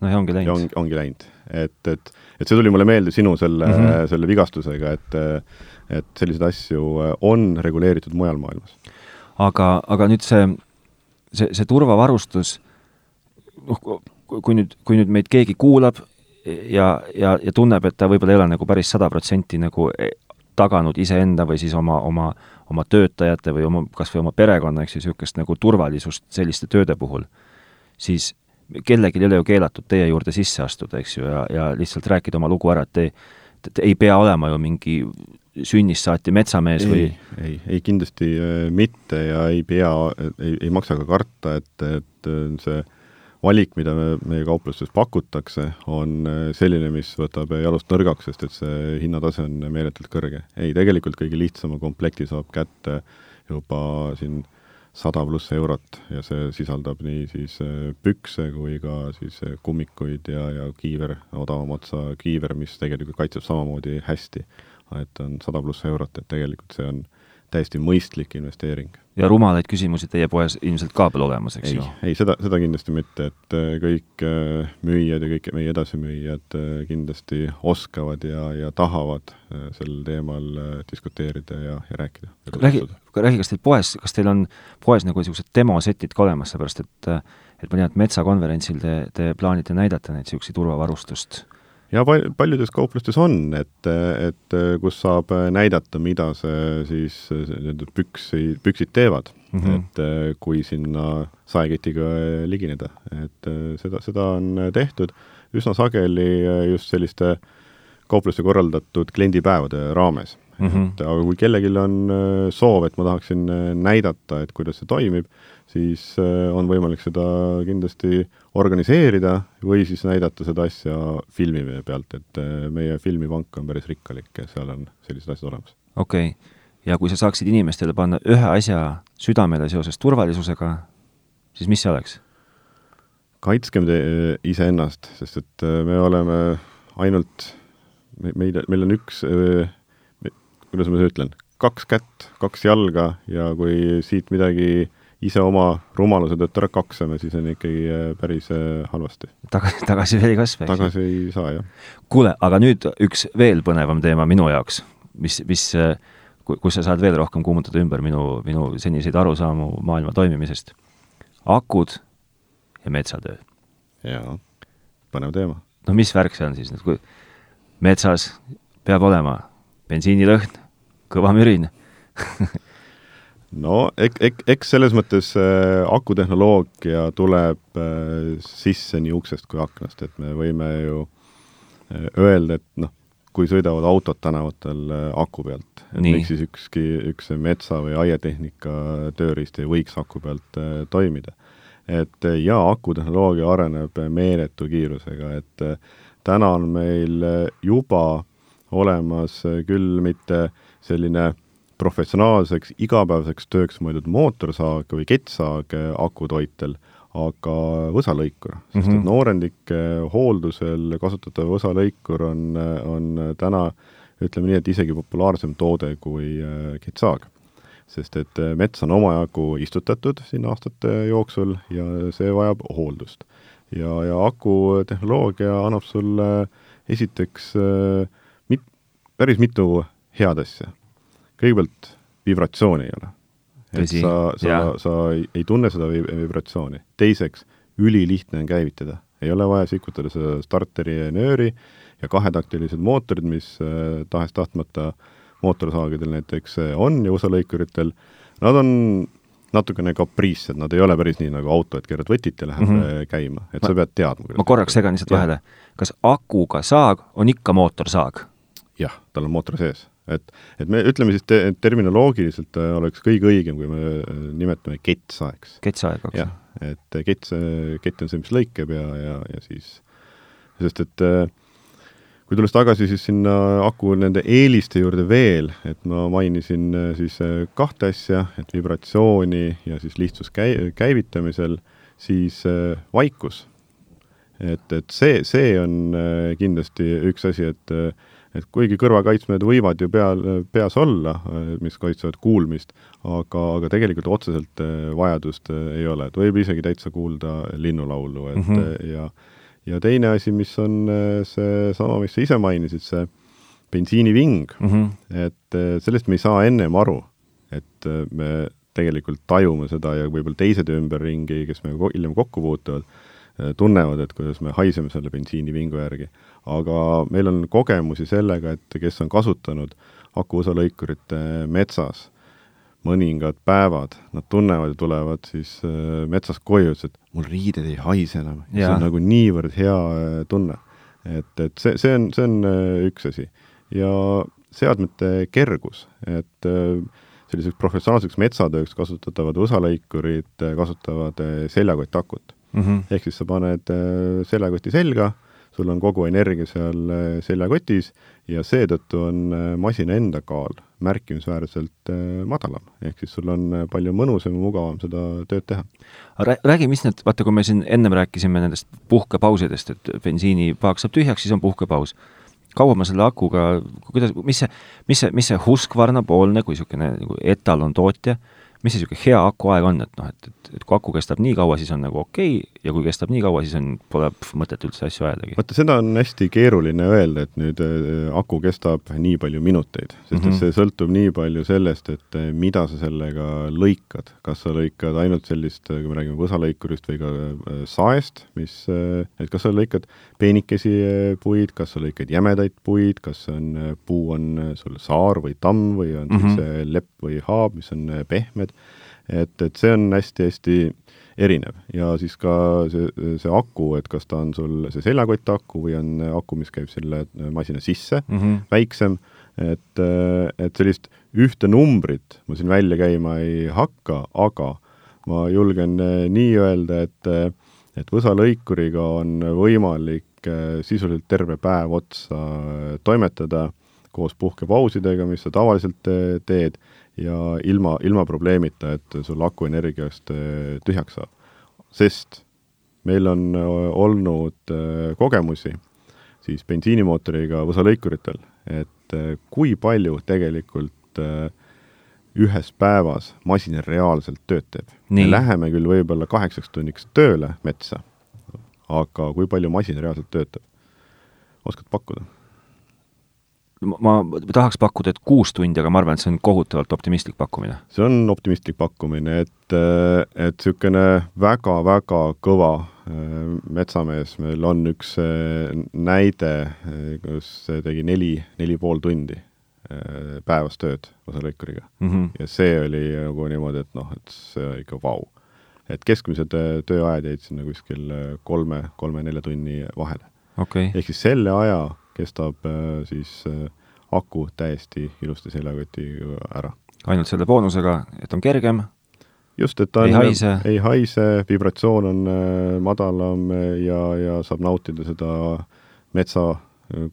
no ja ongi läinud. ongi, ongi läinud. et, et, et see tuli mulle meelde sinu selle mm, -hmm. selle vigastusega, et et selliseid asju on reguleeritud mujal maailmas. aga, aga nüüd see, see, see turvavarustus, noh, kui nüüd, kui nüüd meid keegi kuulab ja, ja, ja tunneb, et ta võib-olla ei ole nagu päris sada protsenti nagu e, taganud iseenda või siis oma, oma, oma töötajate või oma, kas või oma perekonna, eks ju, niisugust nagu turvalisust selliste tööde puhul, siis kellelgi ei ole ju keelatud teie juurde sisse astuda, eks ju, ja, ja lihtsalt rääkida oma lugu ära, et te et, ei pea olema ju mingi sünnist saati metsamees ei, või? ei, ei kindlasti mitte ja ei pea, ei, ei maksa ka karta, et, et see valik, mida me, meie kauplustes pakutakse, on selline, mis võtab jalust nõrgaks, sest et see hinnatase on meeletult kõrge. ei, tegelikult kõige lihtsama komplekti saab kätte juba siin sada pluss eurot ja see sisaldab nii siis äh, pükse kui ka siis äh, kummikuid ja, ja kiiver, odavama otsa kiiver, mis tegelikult kaitseb samamoodi hästi. et on sada pluss eurot, et tegelikult see on täiesti mõistlik investeering. ja rumalaid küsimusi teie poes ilmselt ka pole olemas, eks ei, ju? ei, seda, seda kindlasti mitte, et äh, kõik äh, müüjad ja kõik meie edasimüüjad äh, kindlasti oskavad ja, ja tahavad sel teemal diskuteerida ja, ja rääkida. räägi, räägi, kas teil poes, kas teil on poes nagu niisugused demosetid ka olemas, seepärast et et ma tean, et metsakonverentsil te, te plaanite näidata neid niisuguseid turvavarustust ja pal-, paljudes kauplustes on, et, et kus saab näidata, mida see siis, need püksi, püksid teevad mm. -hmm. et kui sinna saeketiga ligineda, et seda, seda on tehtud üsna sageli just selliste kaupluste korraldatud kliendipäevade raames mm. -hmm. et aga kui kellelgi on soov, et ma tahaksin näidata, et kuidas see toimib, siis on võimalik seda kindlasti organiseerida või siis näidata seda asja filmi pealt, et äh, meie filmipank on päris rikkalik ja seal on sellised asjad olemas. okei okay., ja kui sa saaksid inimestele panna ühe asja südamele seoses turvalisusega, siis mis see oleks? kaitskem iseennast, sest et äh, me oleme ainult, meil, meil on üks, kuidas ma ütlen, kaks kätt, kaks jalga ja kui siit midagi ise oma rumaluse tõttu ära kaksame, siis on ikkagi äh, päris äh, halvasti. tagasi, tagasi veel ei kasva, tagasi ei saa, jah. kuule, aga nüüd üks veel põnevam teema minu jaoks, mis, mis, äh, kus sa saad veel rohkem kuumutada ümber minu, minu seniseid arusaamu maailma toimimisest. akud ja metsatöö. jaa, põnev teema. no mis värk see on siis nüüd, kui metsas peab olema bensiinilõhn, kõva mürin no ek-, ek-, eks selles mõttes äh, akutehnoloogia tuleb äh, sisse nii uksest kui aknast, et me võime ju äh, öelda, et noh, kui sõidavad autod tänavatel äh, aku pealt, et miks siis ükski, üks metsa- või aiatehnika tööriist ei võiks aku pealt äh, toimida. et äh, jaa, akutehnoloogia areneb meeletu kiirusega, et äh, täna on meil äh, juba olemas äh, küll mitte selline äh, professionaalseks igapäevaseks tööks mõeldud mootorsaag või kettsaag akutoitel, aga võsalõikur, sest et mhm. noorendike hooldusel kasutatav võsalõikur on, on täna ütleme nii, et isegi populaarsem toode kui kettsaag. sest et mets on omajagu istutatud siin aastate jooksul ja see vajab hooldust. ja, ja akutehnoloogia annab sulle esiteks mit-, päris mitu head asja kõigepealt vibratsiooni ei ole. et sa, sa, sa ei, ei tunne seda vibratsiooni. teiseks, ülilihtne on käivitada, ei ole vaja sikutada seda starteri ja nööri ja kahetaktilised mootorid, mis äh, tahes-tahtmata mootorsaagadel näiteks äh, on ja usalõikuritel, nad on natukene kapriissed, nad ei ole päris nii nagu auto, et keerad võtit ja lähed mm -hmm. käima, et ma, sa pead teadma. ma korraks segan lihtsalt vahele. kas akuga saag on ikka mootorsaag? jah, tal on mootor sees et, et me ütleme siis te, terminoloogiliselt äh, oleks kõige õigem, kui me äh, nimetame kettsaeks. kettsaeg, eks? jah, et kett, kett on see, mis lõikab ja, ja, ja siis, sest et äh, kui tulles tagasi siis sinna aku nende eeliste juurde veel, et ma mainisin siis kahte asja, et vibratsiooni ja siis lihtsus käi-, käivitamisel, siis vaikus. et, et see, see on kindlasti üks asi, et et kuigi kõrvakaitsmed võivad ju peal, peas olla, mis kaitsevad kuulmist, aga, aga tegelikult otseselt äh, vajadust äh, ei ole, et võib isegi täitsa kuulda linnulaulu, et mm -hmm. ja ja teine asi, mis on seesama, mis sa ise mainisid, see bensiiniving mm, -hmm. et sellest me ei saa ennem aru, et me tegelikult tajume seda ja võib-olla teised ümberringi, kes meiega hiljem kokku puutuvad, tunnevad, et kuidas me haiseme selle bensiinivingu järgi aga meil on kogemusi sellega, et kes on kasutanud akuosalõikurit metsas mõningad päevad, nad tunnevad ja tulevad siis äh, metsast koju, ütlesid, et mul riided ei haise enam. see on nagu niivõrd hea äh, tunne. et, et see, see on, see on äh, üks asi. ja seadmete kergus, et äh, selliseks professionaalseks metsatööks kasutatavad võsalõikurid kasutavad seljakotakut mm. -hmm. ehk siis sa paned seljakoti selga, sul on kogu energia seal seljakotis ja seetõttu on masina enda kaal märkimisväärselt madalam. ehk siis sul on palju mõnusam ja mugavam seda tööd teha. Räägi, mis need, vaata, kui me siin ennem rääkisime nendest puhkepausidest, et bensiinipaak saab tühjaks, siis on puhkepaus kaua ma selle akuga, kuidas, mis see, mis see, mis see Husqvarna poolne kui niisugune nagu etalontootja, mis see niisugune hea akuaeg on, et noh, et, et, et kui aku kestab nii kaua, siis on nagu okei okay, ja kui kestab nii kaua, siis on, pole mõtet üldse asju ajadagi. vaata, seda on hästi keeruline öelda, et nüüd äh, aku kestab nii palju minuteid, sest mm -hmm. et mhm. see sõltub nii palju sellest, et äh, mida sa sellega lõikad. kas sa lõikad ainult sellist, äh, kui me räägime võsalõikurist või ka saest, mis, et kas sa lõikad peenikesi puid, kas sa lõikad jämedaid puid, kas on, puu on sul saar või tamm või on mm -hmm. siis lepp või haab, mis on pehmed, et, et see on hästi-hästi erinev. Ja siis ka see, see aku, et kas ta on sul see seljakottaku või on aku, mis käib selle masina sisse mm, -hmm. väiksem, et, et sellist ühte numbrit ma siin välja käima ei hakka, aga ma julgen nii öelda, et, et võsalõikuriga on võimalik sisuliselt terve päev otsa toimetada koos puhkepausidega, mis sa tavaliselt teed ja ilma, ilma probleemita, et sul aku energiast äh, tühjaks saab. sest meil on äh, olnud äh, kogemusi siis bensiinimootoriga võsalõikuritel, et kui palju tegelikult ühes päevas masin reaalselt tööd teeb. me läheme küll võib-olla kaheksaks tunniks tööle metsa, aga kui palju masin reaalselt töötab? oskad pakkuda? Ma tahaks pakkuda, et kuus tundi, aga ma arvan, et see on kohutavalt optimistlik pakkumine. see on optimistlik pakkumine, et, et niisugune väga-väga kõva äh, metsamees, meil on üks äh, näide, äh, kus tegi neli, neli pool tundi päevas tööd osalõikuriga mm. -hmm. ja see oli nagu niimoodi, et noh, et see oli ikka vau. et keskmised tööajad jäid sinna kuskil kolme, kolme-nelja tunni vahele okay.. ehk siis selle aja kestab äh, siis äh, aku täiesti ilusti seljakoti ära. ainult selle boonusega, et on kergem, just, et ta ei on, haise, ei haise, vibratsioon on äh, madalam ja, ja saab nautida seda metsa,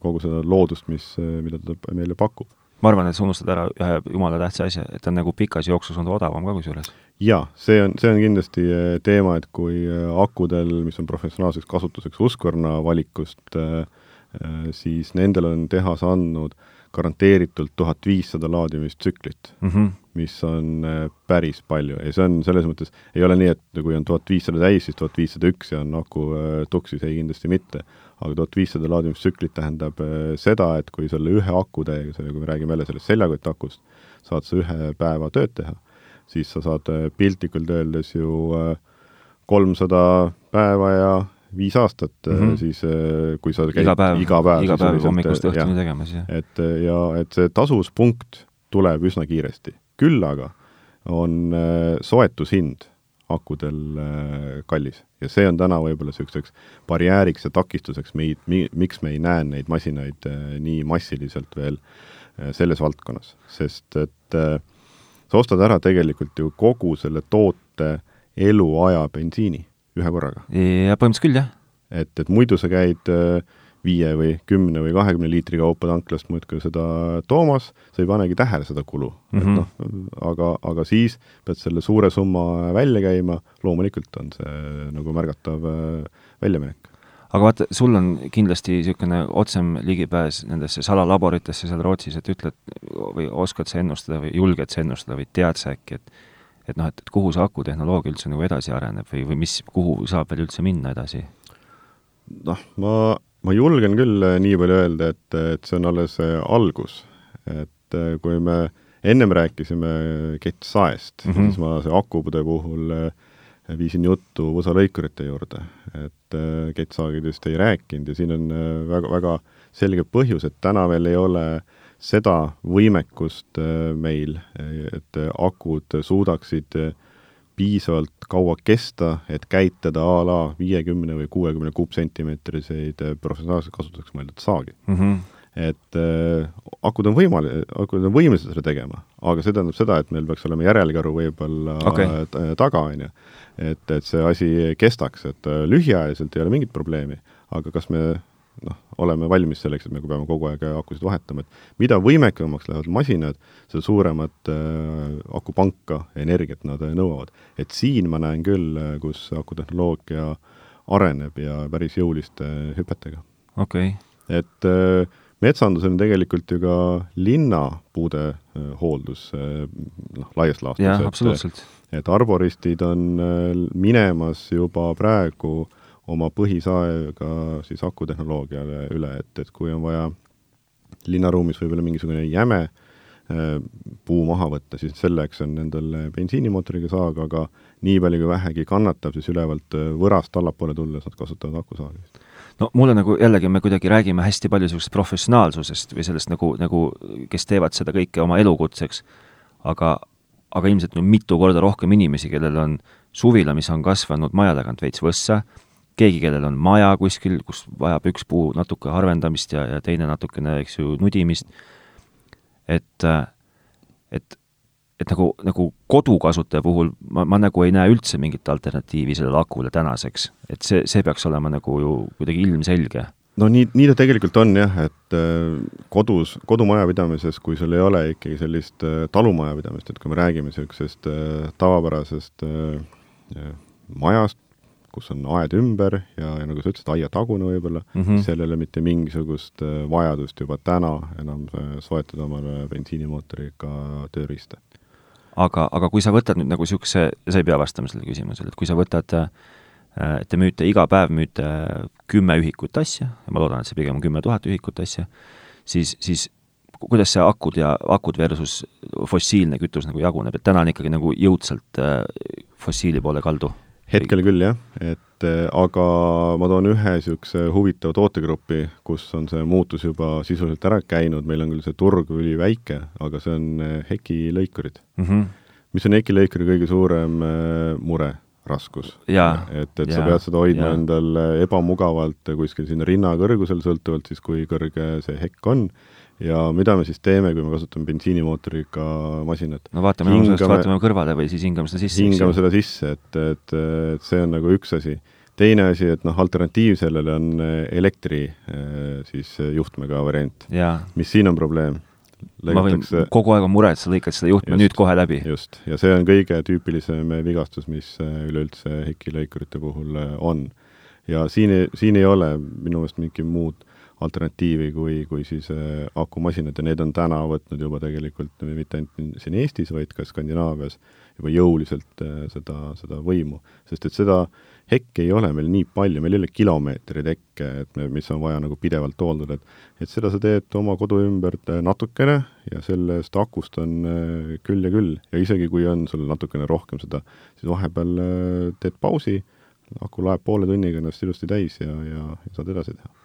kogu seda loodust, mis, mida ta meile pakub. ma arvan, et sa unustad ära ühe jumala tähtsa asja, et ta on nagu pikas jooksus on ta odavam ka kusjuures. jaa, see on, see on kindlasti teema, et kui akudel, mis on professionaalseks kasutuseks Husqvarna valikust Äh, siis nendel on tehas andnud garanteeritult tuhat viissada laadimistsüklit mm, -hmm. mis on äh, päris palju ja see on selles mõttes, ei ole nii, et kui on tuhat viissada täis, siis tuhat viissada üks ja on aku äh, tuksis, ei kindlasti mitte. aga tuhat viissada laadimistsüklit tähendab seda, et kui selle ühe akutäiega, kui me räägime jälle sellest seljakotakust, saad sa ühe päeva tööd teha, siis sa saad piltlikult öeldes ju kolmsada päeva ja viis aastat mm, -hmm. siis äh, kui sa käid iga päev, iga päev, iga päev hommikust õhtuni tegemas, jah. et ja et see tasuvuspunkt tuleb üsna kiiresti. küll aga on äh, soetushind akudel kallis ja see on täna võib-olla niisuguseks barjääriks ja takistuseks meid mi,, miks me ei näe neid masinaid nii massiliselt veel selles valdkonnas, sest et sa ostad ära tegelikult ju kogu selle toote eluaja bensiini ühe korraga. ja põhimõtteliselt küll, jah. et, et muidu sa käid äh, viie või kümne või kahekümne liitri kaupa tanklast muudkui seda toomas, sa ei panegi tähele seda kulu mm. -hmm. et mhm. noh, aga, aga siis pead selle suure summa välja käima, loomulikult on see nagu märgatav äh, väljaminek aga vaata, sul on kindlasti niisugune otsem ligipääs nendesse salalaboritesse seal Rootsis, et ütled või oskad sa ennustada või julged sa ennustada või tead sa äkki, et et noh, et, et kuhu see akutehnoloogia üldse nagu edasi areneb või, või mis, kuhu saab veel üldse minna edasi? noh, ma, ma julgen küll äh, nii palju öelda, et, et see on alles äh, algus. et äh, kui me ennem rääkisime kettsaest mm, -hmm. siis ma see akupude puhul viisin juttu võsalõikurite juurde, et kettsaagidest ei rääkinud ja siin on väga, väga selge põhjus, et täna veel ei ole äh, seda võimekust äh, meil, et akud suudaksid äh, piisavalt kaua kesta, et käitada a la viiekümne või kuuekümne kuupsentimeetriseid äh, professionaalselt kasutuseks mõeldud saagi mm. -hmm. et äh, akud on võimal-, akud on võimelised seda tegema, aga see tähendab seda, et meil peaks olema järelkaru võib-olla okay. taga, on ju. et, et see asi kestaks, et äh, lühiajaliselt ei ole mingit probleemi, aga kas me noh, oleme valmis selleks, et me peame kogu aeg akusid vahetama, et mida võimekamaks lähevad masinad, seda suuremat äh, akupanka energiat nad nõuavad. et siin ma näen küll, äh, kus akutehnoloogia areneb ja päris jõuliste hüpetega. okei okay.. et äh, metsandus on tegelikult ju ka linnapuude äh, hooldus äh, noh, laias laastus. jah, absoluutselt. et arboristid on äh, minemas juba praegu oma põhisaega siis akutehnoloogiale üle, et, et kui on vaja linnaruumis võib-olla mingisugune jäme puu maha võtta, siis selleks on nendel bensiinimootoriga saag, aga nii palju kui vähegi kannatab, siis ülevalt võrast allapoole tulles nad kasutavad akusaagi. No mulle nagu jällegi, me kuidagi räägime hästi palju niisugusest professionaalsusest või sellest nagu, nagu kes teevad seda kõike oma elukutseks, aga, aga ilmselt on mitu korda rohkem inimesi, kellel on suvila, mis on kasvanud maja tagant veits võssa, keegi, kellel on maja kuskil, kus vajab üks puu natuke harvendamist ja, ja teine natukene, eks ju, nudimist, et, et et nagu, nagu kodukasutaja puhul ma, ma nagu ei näe üldse mingit alternatiivi sellele akule tänaseks. et see, see peaks olema nagu ju kuidagi ilmselge. no nii, nii ta tegelikult on jah, et äh, kodus, kodumajapidamises, kui sul ei ole ikkagi sellist äh, talumajapidamist, et kui me räägime niisugusest äh, tavapärasest majast, kus on aed ümber ja, ja nagu sa ütlesid, aiatagune võib-olla mm, -hmm. seal ei ole mitte mingisugust vajadust juba täna enam soetada omale bensiinimootoriga tööriista aga, aga kui sa võtad nüüd nagu niisuguse, sa ei pea vastama sellele küsimusele, et kui sa võtad äh, et te müüte iga päev, müüte kümme ühikut asja, ja ma loodan, et see pigem on kümme tuhat ühikut asja, siis, siis kuidas see akud ja, akud versus fossiilne kütus nagu jaguneb, et täna on ikkagi nagu jõudsalt äh, fossiili poole kaldu? Hetkel küll jah, et äh, aga ma toon ühe niisuguse huvitava tootegrupi, kus on see muutus juba sisuliselt ära käinud, meil on küll see turg üliväike, aga see on äh, hekilõikurid mm. -hmm. mis on hekilõikuri kõige suurem äh, mure? raskus. et, et ja, sa pead seda hoidma ja. endal ebamugavalt kuskil sinna rinna kõrgusel, sõltuvalt siis, kui kõrge see hekk on ja mida me siis teeme, kui me kasutame bensiinimootoriga masinat? no vaatame hingame, vaatame kõrvale või siis hingame seda sisse. hingame seda sisse, et, et, et see on nagu üks asi. teine asi, et noh, alternatiiv sellele on eh, elektri eh, siis juhtmega variant. mis siin on probleem? ma võin, kogu aeg on mure, et sa lõikad seda juhtme just, nüüd kohe läbi. just, ja see on kõige tüüpilisem vigastus, mis eh, üleüldse hekilõikurite puhul on. ja siin, siin ei ole minu meelest mingit muud alternatiivi kui, kui siis äh, akumasinad ja need on täna võtnud juba tegelikult mitte ainult siin Eestis, vaid ka Skandinaavias juba jõuliselt äh, seda, seda võimu. sest et seda hekke ei ole meil nii palju, meil ei ole kilomeetreid hekke, et me, mis on vaja nagu pidevalt hooldada, et et seda sa teed oma kodu ümber äh, natukene ja sellest akust on küll ja küll. Ja isegi kui on sul natukene rohkem seda, siis vahepeal teed pausi, aku laeb poole tunniga ennast ilusti täis ja, ja, ja saad edasi teha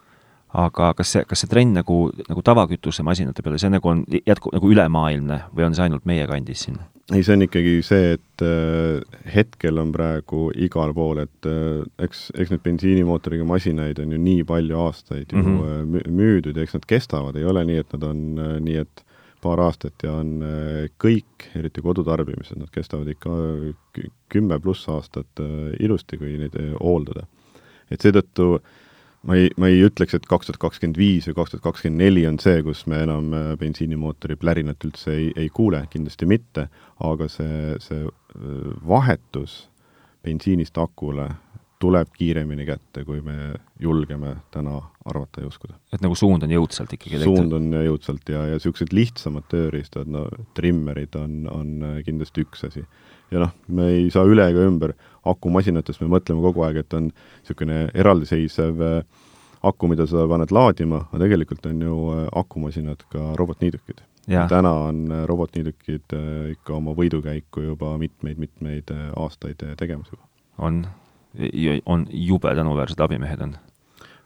aga kas see, kas see trend nagu, nagu tavakütusemasinate peale, see nagu on jätku-, nagu ülemaailmne või on see ainult meie kandis siin? ei, see on ikkagi see, et äh, hetkel on praegu igal pool, et äh, eks, eks neid bensiinimootoriga masinaid on ju nii palju aastaid ju mm -hmm. müüdud ja eks nad kestavad, ei ole nii, et nad on äh, nii, et paar aastat ja on äh, kõik, eriti kodutarbimised, nad kestavad ikka kümme pluss aastat äh, ilusti, kui neid äh, hooldada. et seetõttu äh, ma ei, ma ei ütleks, et kaks tuhat kakskümmend viis või kaks tuhat kakskümmend neli on see, kus me enam äh, bensiinimootori plärinat üldse ei, ei kuule, kindlasti mitte, aga see, see äh, vahetus bensiinist akule tuleb kiiremini kätte, kui me julgeme täna arvata ja uskuda. et nagu suund on jõudsalt ikkagi? suund on jõudsalt ja, ja niisugused lihtsamad tööriistad, no trimmerid on, on kindlasti üks asi ja noh, me ei saa üle ega ümber akumasinatest, me mõtleme kogu aeg, et on niisugune eraldiseisev äh, aku, mida sa paned laadima, aga tegelikult on ju äh, akumasinad ka robotniidukid. täna on äh, robotniidukid ikka oma võidukäiku juba mitmeid-mitmeid aastaid tegemas juba. on, on jube tänuväärsed abimehed on.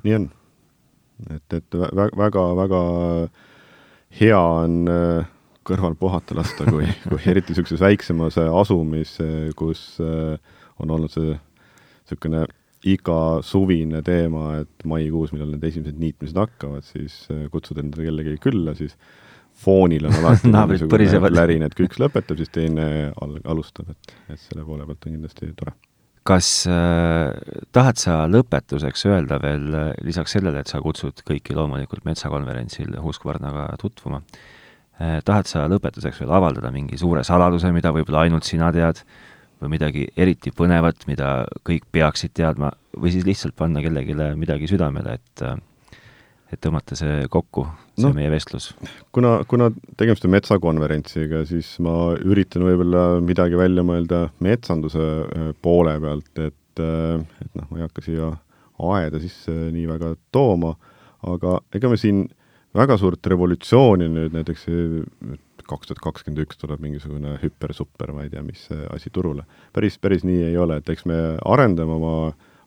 nii on. et, et väga, väga, väga hea on äh, kõrval puhata lasta, kui, kui eriti niisuguses väiksemas asumis, kus äh, on olnud see niisugune iga suvine teema, et maikuus, millal need esimesed niitmised hakkavad, siis äh, kutsud endale kellegi külla, siis foonil on alati mingisugune lärin, et kui üks lõpetab, siis teine al-, alustab, et, et selle poole pealt on kindlasti tore. Kas äh, tahad sa lõpetuseks öelda veel äh, lisaks sellele, et sa kutsud kõiki loomulikult metsakonverentsil Husqvarnaga tutvuma äh,, tahad sa lõpetuseks veel avaldada mingi suure saladuse, mida võib-olla ainult sina tead, või midagi eriti põnevat, mida kõik peaksid teadma, või siis lihtsalt panna kellelegi midagi südamele, et et tõmmata see kokku, see no, meie vestlus? kuna, kuna tegemist on metsakonverentsiga, siis ma üritan võib-olla midagi välja mõelda metsanduse äh, poole pealt, et äh, et noh, ma ei hakka siia aeda sisse nii väga tooma, aga ega me siin väga suurt revolutsiooni nüüd näiteks kaks tuhat kakskümmend üks tuleb mingisugune hüper-super, ma ei tea, mis asi turule. päris, päris nii ei ole, et eks me arendame oma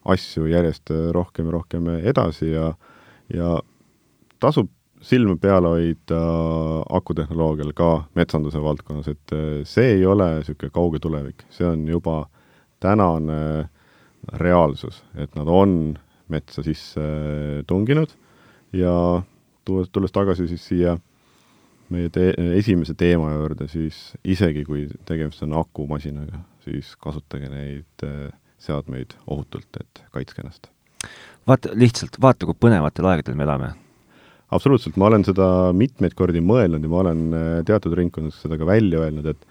asju järjest rohkem ja rohkem edasi ja ja tasub silma peal hoida akutehnoloogial ka metsanduse valdkonnas, et see ei ole niisugune kauge tulevik, see on juba tänane reaalsus, et nad on metsa sisse tunginud ja tuues, tulles tagasi siis siia meie te-, esimese teema juurde, siis isegi kui tegemist on akumasinaga, siis kasutage neid äh, seadmeid ohutult, et kaitske ennast. vaata, lihtsalt vaata, kui põnevatel aegadel me elame. Absoluutselt, ma olen seda mitmeid kordi mõelnud ja ma olen äh, teatud ringkondades seda ka välja öelnud, et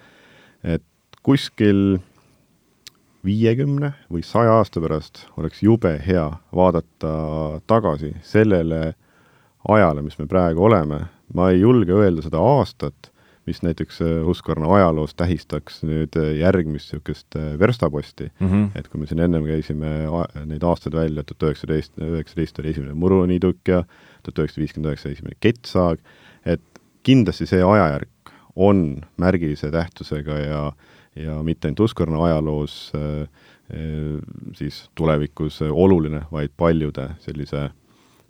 et kuskil viiekümne või saja aasta pärast oleks jube hea vaadata tagasi sellele ajale, mis me praegu oleme, ma ei julge öelda seda aastat, mis näiteks äh, Husqvarna ajaloos tähistaks nüüd äh, järgmist niisugust verstaposti. Mm, -hmm. et kui me siin ennem käisime neid aastaid välja, tuhat üheksateist, üheksateist oli esimene muruniiduk ja tuhat üheksasada viiskümmend üheksa esimene kettsaag, et kindlasti see ajajärk on märgilise tähtsusega ja ja mitte ainult Husqvarna ajaloos äh, siis tulevikus oluline, vaid paljude sellise äh,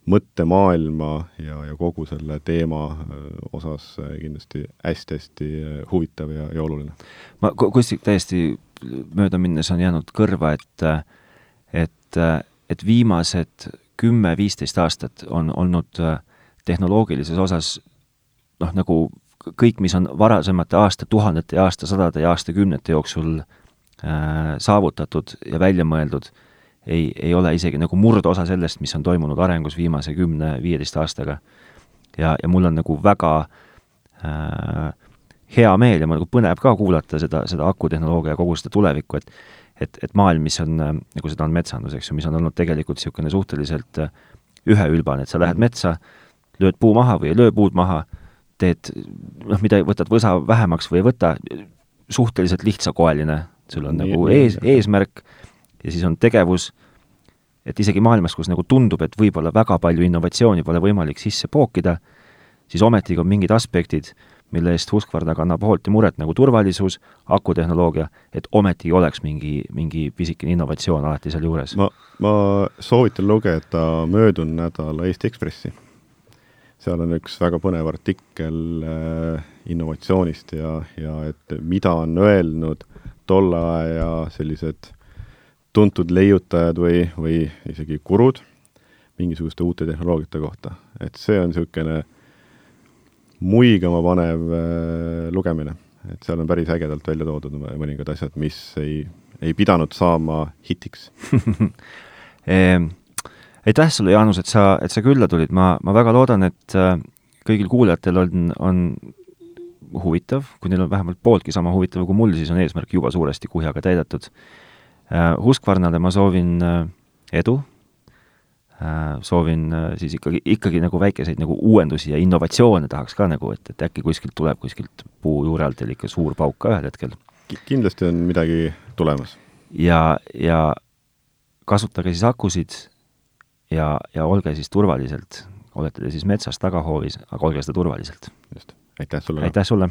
mõttemaailma ja, ja kogu selle teema äh, osas äh, kindlasti hästi-hästi äh, huvitav ja, ja oluline. ma kuskilt täiesti mööda minnes on jäänud kõrva, et et, et viimased kümme-viisteist aastat on olnud tehnoloogilises osas noh, nagu kõik, mis on varasemate aastatuhandete ja aastasadade ja aastakümnete jooksul äh, saavutatud ja välja mõeldud äh,, ei, ei ole isegi nagu murdosa sellest, mis on toimunud arengus viimase kümne-viieteist aastaga. ja, ja mul on nagu väga äh, hea meel ja mul nagu põnev ka kuulata seda, seda akutehnoloogia ja kogu seda tulevikku, et et, et maailm, mis on, nagu seda on metsandus, eks ju, mis on olnud tegelikult niisugune suhteliselt äh, üheülbane, et sa lähed metsa, lööd puu maha või ei löö puud maha, teed noh, mida, võtad võsa vähemaks või ei võta, suhteliselt lihtsakoeline, sul on nii, nagu ees, eesmärk ja siis on tegevus, et isegi maailmas, kus nagu tundub, et võib-olla väga palju innovatsiooni pole võimalik sisse pookida, siis ometigi on mingid aspektid, mille eest Husqvarna kannab hoolt ja muret, nagu turvalisus, akutehnoloogia, et ometigi oleks mingi, mingi pisikene innovatsioon alati sealjuures. ma, ma soovitan lugeda möödunud nädala Eesti Ekspressi. seal on üks väga põnev artikkel äh, innovatsioonist ja, ja et mida on öelnud tolle aja sellised tuntud leiutajad või, või isegi gurud mingisuguste uute tehnoloogiate kohta. et see on niisugune muigama panev äh, lugemine, et seal on päris ägedalt välja toodud mõningad asjad, mis ei, ei pidanud saama hitiks. Ehm, aitäh sulle, Jaanus, et sa, et sa külla tulid, ma, ma väga loodan, et äh, kõigil kuulajatel on, on huvitav, kui neil on vähemalt pooltki sama huvitav kui mul, siis on eesmärk juba suuresti kuhjaga täidetud. Äh, Husqvarnale ma soovin edu, soovin siis ikkagi, ikkagi nagu väikeseid nagu uuendusi ja innovatsioone tahaks ka nagu, et, et äkki kuskilt tuleb kuskilt puu juure alt teil ikka suur pauk ka ühel hetkel. kindlasti on midagi tulemas. ja, ja kasutage siis akusid ja, ja olge siis turvaliselt, olete te siis metsas tagahoovis, aga olge seda turvaliselt. just aitäh sulle! aitäh sulle!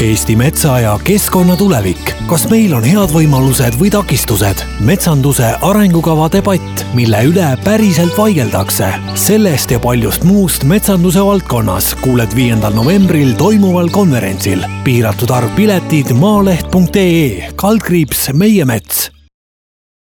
Eesti metsa ja keskkonna tulevik. kas meil on head võimalused või takistused? metsanduse arengukava debatt, mille üle päriselt vaigeldakse. sellest ja paljust muust metsanduse valdkonnas kuuled viiendal novembril toimuval konverentsil. piiratud arv piletid maaleht.ee, kaldkriips Meie Mets